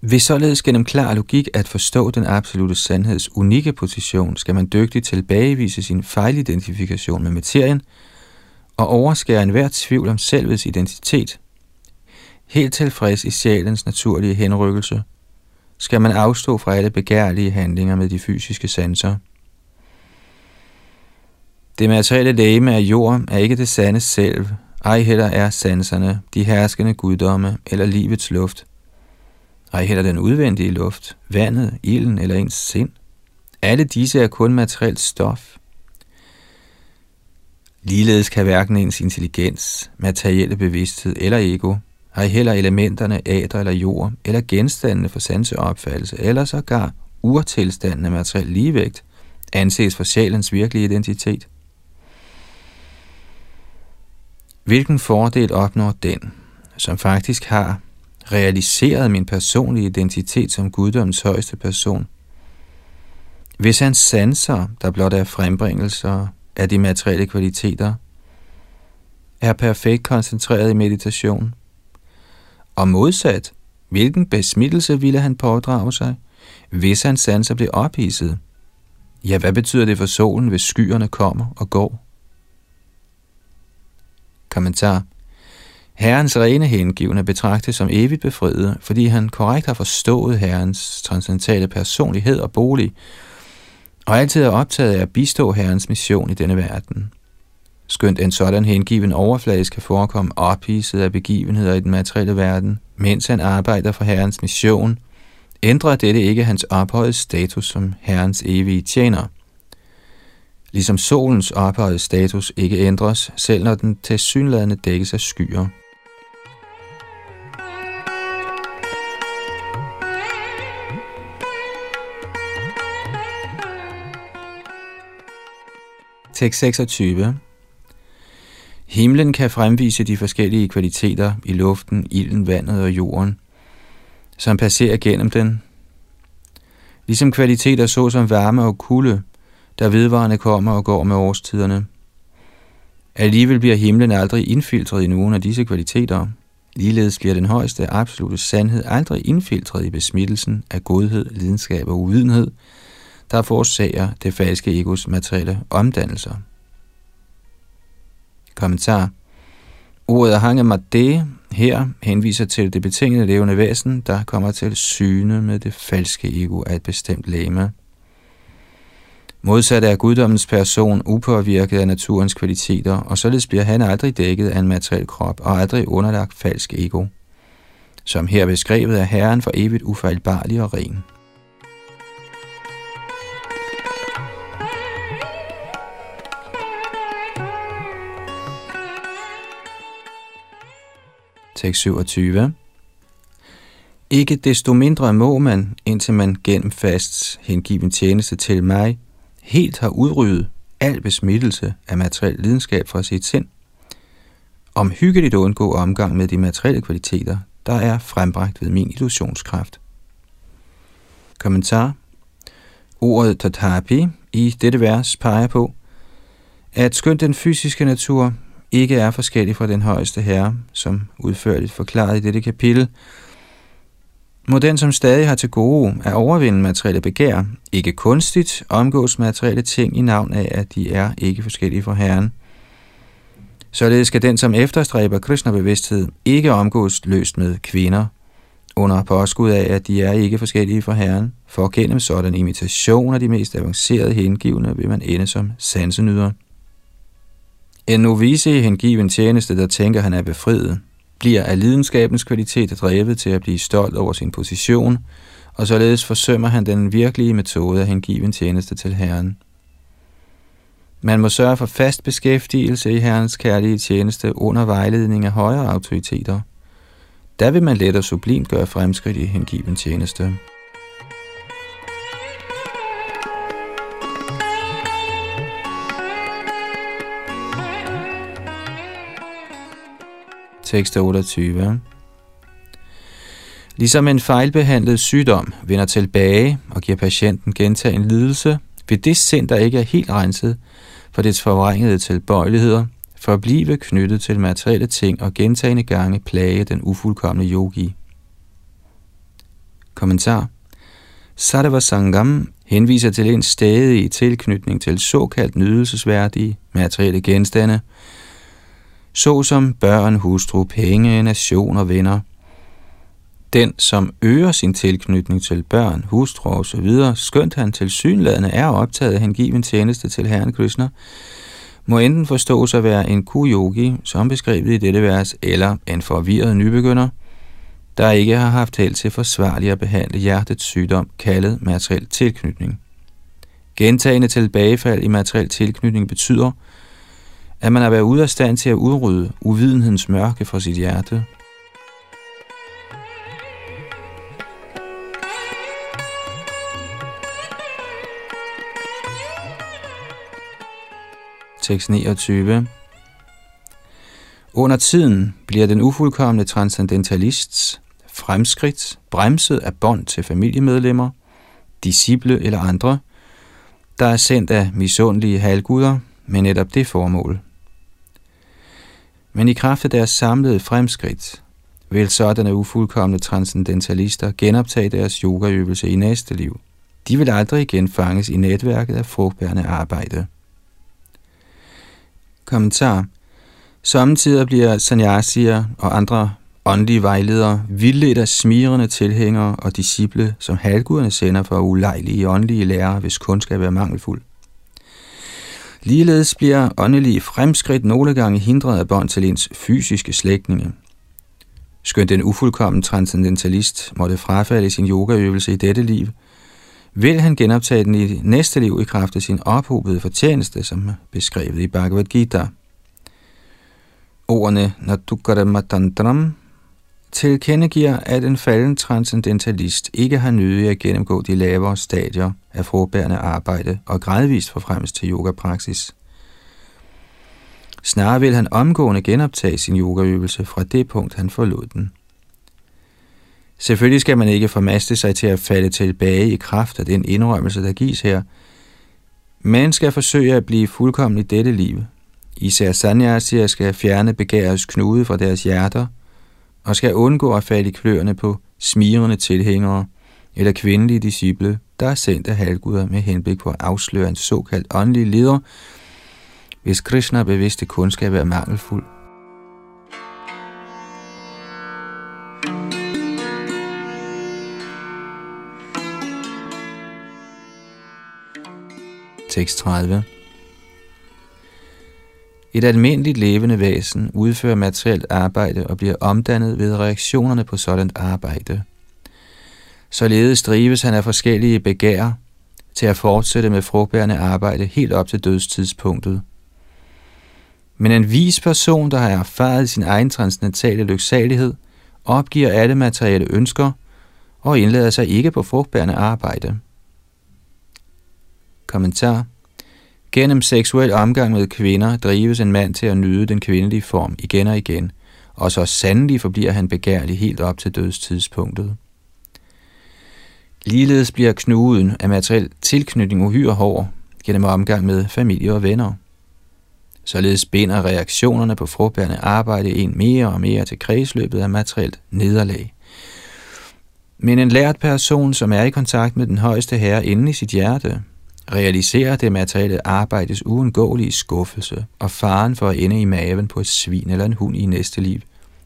Hvis således gennem klar logik at forstå den absolute sandheds unikke position, skal man dygtigt tilbagevise sin fejlidentifikation med materien og overskære enhver tvivl om selvets identitet. Helt tilfreds i sjælens naturlige henrykkelse, skal man afstå fra alle begærlige handlinger med de fysiske sanser. Det materielle lægeme af jord er ikke det sande selv, ej heller er sanserne, de herskende guddomme eller livets luft. Ej heller den udvendige luft, vandet, ilden eller ens sind. Alle disse er kun materielt stof. Ligeledes kan hverken ens intelligens, materielle bevidsthed eller ego, ej heller elementerne æder eller jord, eller genstandene for sanseopfattelse, eller sågar urtilstanden af materiel ligevægt, anses for sjælens virkelige identitet. Hvilken fordel opnår den, som faktisk har realiseret min personlige identitet som guddommens højeste person, hvis han sanser, der blot er frembringelser af de materielle kvaliteter, er perfekt koncentreret i meditation, og modsat, hvilken besmittelse ville han pådrage sig, hvis hans sanser blev ophidset? Ja, hvad betyder det for solen, hvis skyerne kommer og går? Kommentar. Herrens rene hengivne betragtes som evigt befriet, fordi han korrekt har forstået Herrens transcendentale personlighed og bolig, og altid er optaget af at bistå Herrens mission i denne verden. Skønt en sådan hengiven overfladisk kan forekomme ophidset af begivenheder i den materielle verden, mens han arbejder for Herrens mission, ændrer dette ikke hans ophøjede status som Herrens evige tjener. Ligesom solens ophøjede status ikke ændres, selv når den tilsyneladende dækkes af skyer. Tekst 26 Himlen kan fremvise de forskellige kvaliteter i luften, ilden, vandet og jorden, som passerer gennem den. Ligesom kvaliteter såsom varme og kulde, der vedvarende kommer og går med årstiderne. Alligevel bliver himlen aldrig indfiltret i nogen af disse kvaliteter. Ligeledes bliver den højeste absolute sandhed aldrig indfiltret i besmittelsen af godhed, lidenskab og uvidenhed, der forårsager det falske egos materielle omdannelser. Kommentar. Ordet hange her henviser til det betingede levende væsen, der kommer til syne med det falske ego af et bestemt læme. Modsat er guddommens person upåvirket af naturens kvaliteter, og således bliver han aldrig dækket af en materiel krop og aldrig underlagt falsk ego, som her beskrevet af Herren for evigt ufejlbarlig og ren. Tekst 27. Ikke desto mindre må man, indtil man gennem fast hengiven tjeneste til mig, helt har udryddet al besmittelse af materiel lidenskab fra sit sind. Om hyggeligt undgå omgang med de materielle kvaliteter, der er frembragt ved min illusionskraft. Kommentar Ordet tatapi i dette vers peger på, at skønt den fysiske natur ikke er forskellig fra den højeste herre, som udførligt forklaret i dette kapitel, må den, som stadig har til gode at overvinde materielle begær, ikke kunstigt omgås materielle ting i navn af, at de er ikke forskellige fra Herren. Således skal den, som efterstræber Krishna-bevidsthed, ikke omgås løst med kvinder, under påskud af, at de er ikke forskellige fra Herren, for gennem sådan imitation af de mest avancerede hengivne vil man ende som sansenyder. En novice i hengiven tjeneste, der tænker, han er befriet, bliver af lidenskabens kvalitet drevet til at blive stolt over sin position, og således forsømmer han den virkelige metode af hengiven tjeneste til Herren. Man må sørge for fast beskæftigelse i Herrens kærlige tjeneste under vejledning af højere autoriteter. Der vil man let og sublimt gøre fremskridt i hengiven tjeneste. Tekst 28. Ligesom en fejlbehandlet sygdom vender tilbage og giver patienten gentagen lidelse, vil det sind, der ikke er helt renset for dets forvrængede tilbøjeligheder, forblive knyttet til materielle ting og gentagende gange plage den ufuldkommende yogi. Kommentar Sattva Sangam henviser til en stadig tilknytning til såkaldt nydelsesværdige materielle genstande, såsom børn, hustru, penge, nation og venner. Den, som øger sin tilknytning til børn, hustru og så videre, skønt han til synladende er optaget af hengiven tjeneste til Herren Krishna, må enten forstås at være en kuyogi, som beskrevet i dette vers, eller en forvirret nybegynder, der ikke har haft held til forsvarligt at behandle hjertets sygdom, kaldet materiel tilknytning. Gentagende tilbagefald i materiel tilknytning betyder, at man er været ude af stand til at udrydde uvidenhedens mørke fra sit hjerte. Tekst 29 Under tiden bliver den ufuldkommende transcendentalists fremskridt bremset af bånd til familiemedlemmer, disciple eller andre, der er sendt af misundelige halvguder med netop det formål. Men i kraft af deres samlede fremskridt vil sådanne ufuldkommende transcendentalister genoptage deres yogaøvelse i næste liv. De vil aldrig igen fanges i netværket af frugtbærende arbejde. Kommentar Samtidig bliver sanyasier og andre åndelige vejledere vildledt af smirende tilhængere og disciple, som halvguderne sender for ulejlige åndelige lærere, hvis kundskab er mangelfuld. Ligeledes bliver åndelige fremskridt nogle gange hindret af bånd til ens fysiske slægtninge. Skønt den ufuldkommen transcendentalist måtte frafalde sin yogaøvelse i dette liv, vil han genoptage den i næste liv i kraft af sin ophobede fortjeneste, som beskrevet i Bhagavad Gita. Ordene Natukaramatantram tilkendegiver, at en falden transcendentalist ikke har nødig at gennemgå de lavere stadier af forbærende arbejde og gradvist forfremmes til yogapraksis. Snarere vil han omgående genoptage sin yogaøvelse fra det punkt, han forlod den. Selvfølgelig skal man ikke formaste sig til at falde tilbage i kraft af den indrømmelse, der gives her. Man skal forsøge at blive fuldkommen i dette liv. Især sanyasier skal fjerne begærets knude fra deres hjerter – og skal undgå at falde i kløerne på smirende tilhængere eller kvindelige disciple, der er sendt af halvguder med henblik på at afsløre en såkaldt åndelig leder, hvis Krishna bevidste kundskab er mangelfuld. Tekst 30 et almindeligt levende væsen udfører materielt arbejde og bliver omdannet ved reaktionerne på sådan arbejde. Således drives han af forskellige begær til at fortsætte med frugtbærende arbejde helt op til dødstidspunktet. Men en vis person, der har erfaret sin egen transcendentale lyksalighed, opgiver alle materielle ønsker og indlader sig ikke på frugtbærende arbejde. Kommentar Gennem seksuel omgang med kvinder drives en mand til at nyde den kvindelige form igen og igen, og så sandelig forbliver han begærlig helt op til dødstidspunktet. Ligeledes bliver knuden af materiel tilknytning uhyre hård gennem omgang med familie og venner. Således binder reaktionerne på frugtbærende arbejde en mere og mere til kredsløbet af materielt nederlag. Men en lært person, som er i kontakt med den højeste herre inde i sit hjerte, realiserer det materielle arbejdes uundgåelige skuffelse og faren for at ende i maven på et svin eller en hund i næste liv,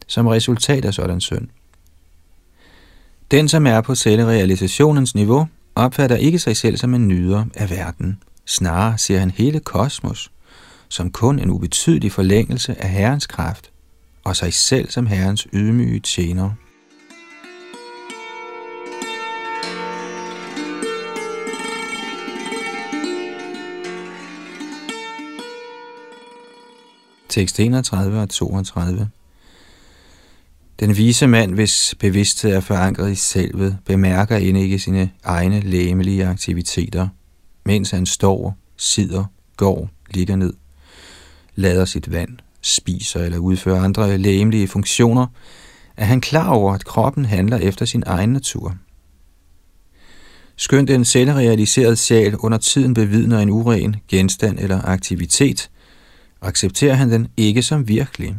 som resultat af sådan synd. Den, som er på selvrealisationens niveau, opfatter ikke sig selv som en nyder af verden. Snarere ser han hele kosmos som kun en ubetydelig forlængelse af Herrens kraft, og sig selv som Herrens ydmyge tjener. Tekst 31 og 32. Den vise mand, hvis bevidsthed er forankret i selvet, bemærker end ikke sine egne læmelige aktiviteter, mens han står, sidder, går, ligger ned, lader sit vand, spiser eller udfører andre læmelige funktioner, er han klar over, at kroppen handler efter sin egen natur. Skønt en selvrealiseret sjæl under tiden bevidner en uren genstand eller aktivitet – accepterer han den ikke som virkelig.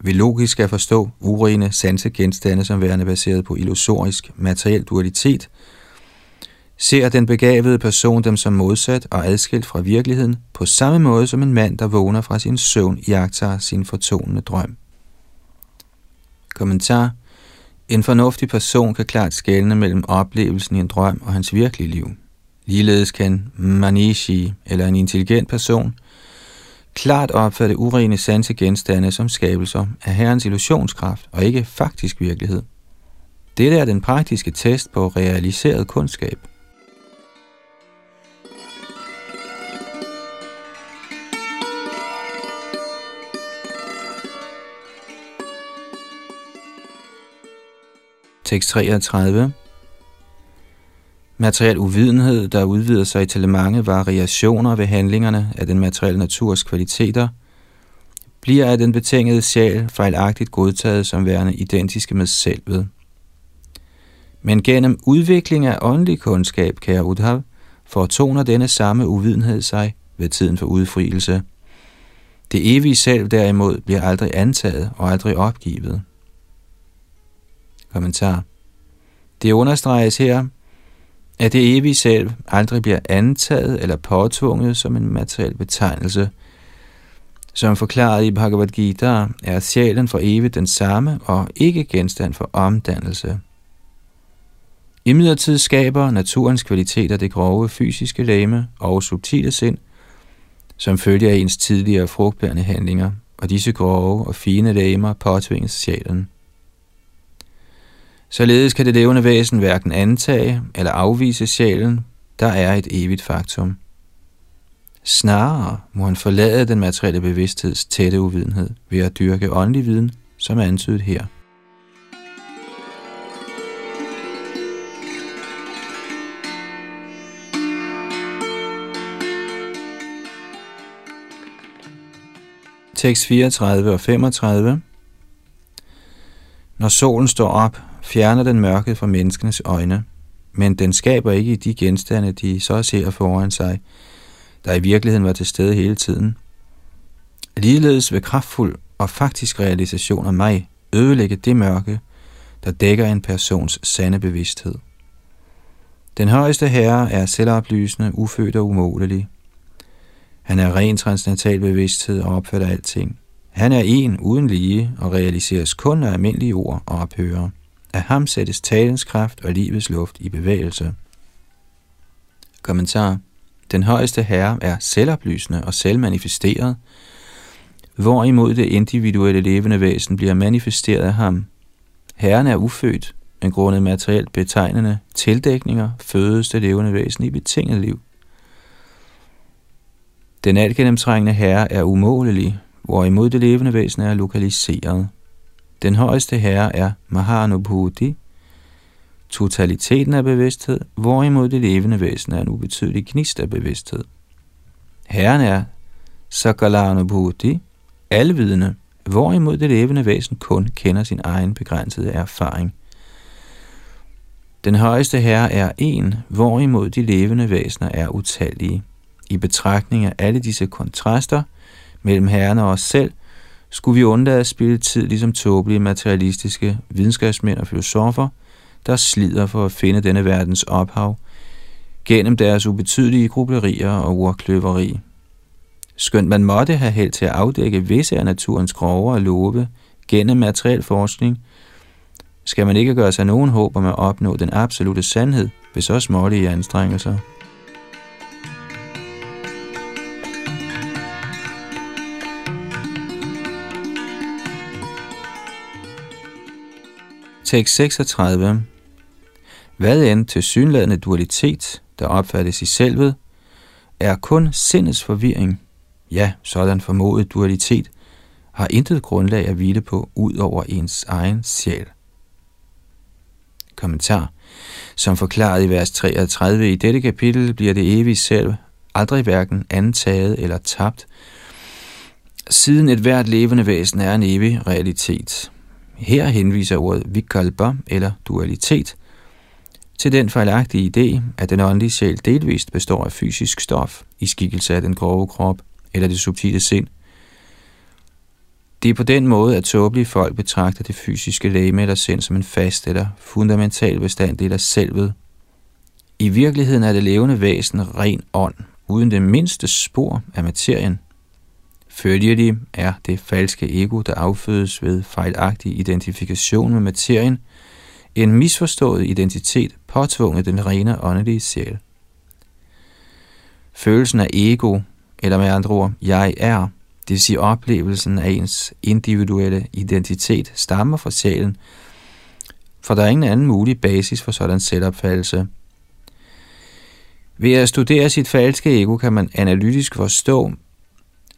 Vi logisk at forstå urene sansegenstande som værende baseret på illusorisk materiel dualitet, ser den begavede person dem som modsat og adskilt fra virkeligheden, på samme måde som en mand, der vågner fra sin søvn, jagter sin fortonende drøm. Kommentar En fornuftig person kan klart skelne mellem oplevelsen i en drøm og hans virkelige liv. Ligeledes kan Manishi, eller en intelligent person, klart opfatte urene sansegenstande som skabelser af Herrens illusionskraft og ikke faktisk virkelighed. Dette er den praktiske test på realiseret kundskab. Tekst 33 Materiel uvidenhed, der udvider sig til mange variationer ved handlingerne af den materielle naturs kvaliteter, bliver af den betingede sjæl fejlagtigt godtaget som værende identiske med selvet. Men gennem udvikling af åndelig kundskab, kære Udhav, fortoner denne samme uvidenhed sig ved tiden for udfrielse. Det evige selv derimod bliver aldrig antaget og aldrig opgivet. Kommentar. Det understreges her, at det evige selv aldrig bliver antaget eller påtvunget som en materiel betegnelse. Som forklaret i Bhagavad Gita er sjælen for evigt den samme og ikke genstand for omdannelse. I midlertid skaber naturens kvaliteter det grove fysiske lame og subtile sind, som følger af ens tidligere frugtbærende handlinger, og disse grove og fine lamer påtvinges sjælen. Således kan det levende væsen hverken antage eller afvise sjælen, der er et evigt faktum. Snarere må han forlade den materielle bevidstheds tætte uvidenhed ved at dyrke åndelig viden, som er antydet her. Tekst 34 og 35 Når solen står op, fjerner den mørket fra menneskenes øjne, men den skaber ikke de genstande, de så ser foran sig, der i virkeligheden var til stede hele tiden. Ligeledes vil kraftfuld og faktisk realisation af mig ødelægge det mørke, der dækker en persons sande bevidsthed. Den højeste herre er selvoplysende, ufødt og umålelig. Han er ren transcendental bevidsthed og opfatter alting. Han er en uden lige og realiseres kun af almindelige ord og ophører. Af ham sættes talens kraft og livets luft i bevægelse. Kommentar. Den højeste herre er selvoplysende og selvmanifesteret, hvorimod det individuelle levende væsen bliver manifesteret af ham. Herren er ufødt, men grundet materielt betegnende tildækninger fødes det levende væsen i betinget liv. Den altgennemtrængende herre er umålelig, hvorimod det levende væsen er lokaliseret. Den højeste herre er Mahanubhuti, totaliteten af bevidsthed, hvorimod det levende væsen er en ubetydelig gnist af bevidsthed. Herren er Sakalanubhuti, alvidende, hvorimod det levende væsen kun kender sin egen begrænsede erfaring. Den højeste herre er en, hvorimod de levende væsener er utallige. I betragtning af alle disse kontraster mellem herren og os selv, skulle vi undlade at spille tid ligesom tåbelige materialistiske videnskabsmænd og filosofer, der slider for at finde denne verdens ophav, gennem deres ubetydelige grublerier og urkløveri. Skønt man måtte have held til at afdække visse af naturens grove og love gennem materiel forskning, skal man ikke gøre sig nogen håb om at opnå den absolute sandhed ved så smålige anstrengelser. Tekst 36. Hvad end til synladende dualitet, der opfattes i selvet, er kun sindets forvirring. Ja, sådan formodet dualitet har intet grundlag at hvile på ud over ens egen sjæl. Kommentar. Som forklaret i vers 33 i dette kapitel, bliver det evige selv aldrig hverken antaget eller tabt, siden et hvert levende væsen er en evig realitet. Her henviser ordet vikalpa eller dualitet til den fejlagtige idé, at den åndelige sjæl delvist består af fysisk stof i skikkelse af den grove krop eller det subtile sind. Det er på den måde, at tåbelige folk betragter det fysiske læme eller sind som en fast eller fundamental bestanddel af selvet. I virkeligheden er det levende væsen ren ånd, uden det mindste spor af materien – Følgelig er det falske ego, der affødes ved fejlagtig identifikation med materien, en misforstået identitet påtvunget den rene åndelige sjæl. Følelsen af ego, eller med andre ord, jeg er, det vil sige oplevelsen af ens individuelle identitet, stammer fra sjælen, for der er ingen anden mulig basis for sådan selvopfattelse. Ved at studere sit falske ego kan man analytisk forstå,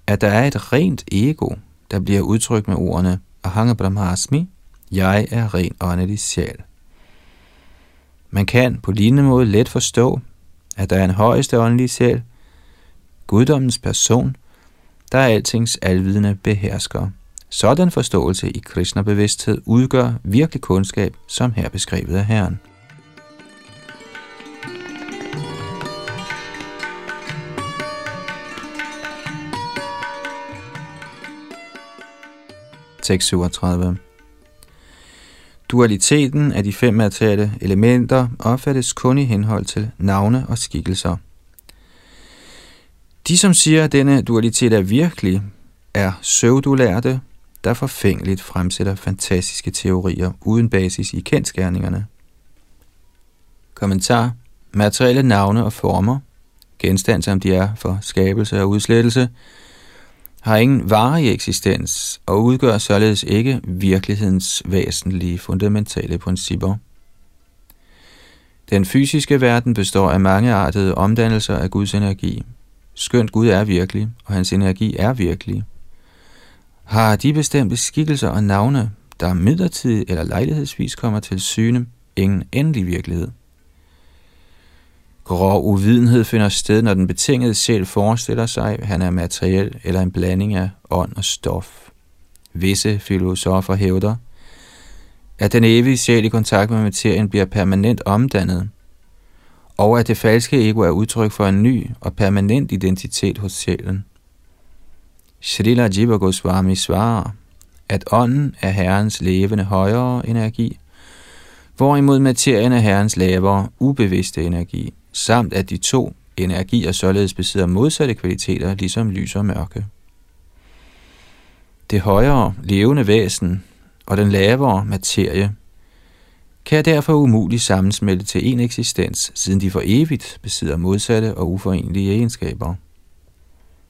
at der er et rent ego, der bliver udtrykt med ordene Ahanga Brahmasmi, jeg er ren åndelig sjæl. Man kan på lignende måde let forstå, at der er en højeste åndelig sjæl, guddommens person, der er altings alvidende behersker. Sådan forståelse i Krishna-bevidsthed udgør virkelig kundskab, som her beskrevet af Herren. Tekst 37 Dualiteten af de fem materielle elementer opfattes kun i henhold til navne og skikkelser. De, som siger, at denne dualitet er virkelig, er søvdulærte, der forfængeligt fremsætter fantastiske teorier uden basis i kendskærningerne. Kommentar. Materielle navne og former, genstand som de er for skabelse og udslettelse, har ingen varig eksistens og udgør således ikke virkelighedens væsentlige fundamentale principper. Den fysiske verden består af mangeartede omdannelser af Guds energi. Skønt Gud er virkelig, og hans energi er virkelig, har de bestemte skikkelser og navne, der midlertidigt eller lejlighedsvis kommer til syne, ingen endelig virkelighed. Grov uvidenhed finder sted, når den betingede sjæl forestiller sig, at han er materiel eller en blanding af ånd og stof. Visse filosofer hævder, at den evige sjæl i kontakt med materien bliver permanent omdannet, og at det falske ego er udtryk for en ny og permanent identitet hos sjælen. Srila Jiva Goswami svarer, at ånden er Herrens levende højere energi, hvorimod materien er Herrens lavere ubevidste energi, samt at de to energier således besidder modsatte kvaliteter, ligesom lys og mørke. Det højere levende væsen og den lavere materie kan derfor umuligt sammensmelte til en eksistens, siden de for evigt besidder modsatte og uforenelige egenskaber.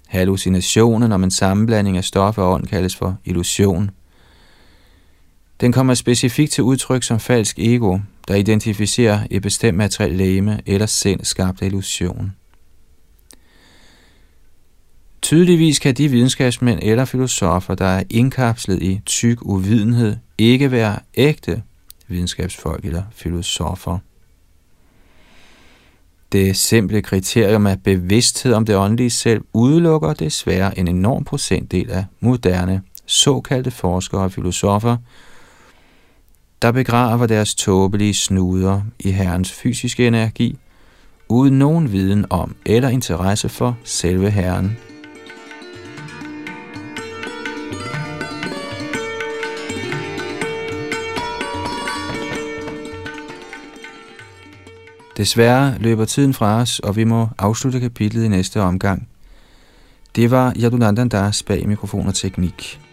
Hallucinationen om en sammenblanding af stof og ånd kaldes for illusion. Den kommer specifikt til udtryk som falsk ego, der identificerer et bestemt materielt læme eller sind skabt af illusion. Tydeligvis kan de videnskabsmænd eller filosofer, der er indkapslet i tyk uvidenhed, ikke være ægte videnskabsfolk eller filosofer. Det simple kriterium af bevidsthed om det åndelige selv udelukker desværre en enorm procentdel af moderne såkaldte forskere og filosofer, der begraver deres tåbelige snuder i Herrens fysiske energi, uden nogen viden om eller interesse for selve Herren. Desværre løber tiden fra os, og vi må afslutte kapitlet i næste omgang. Det var Yadunandandas bag mikrofon og teknik.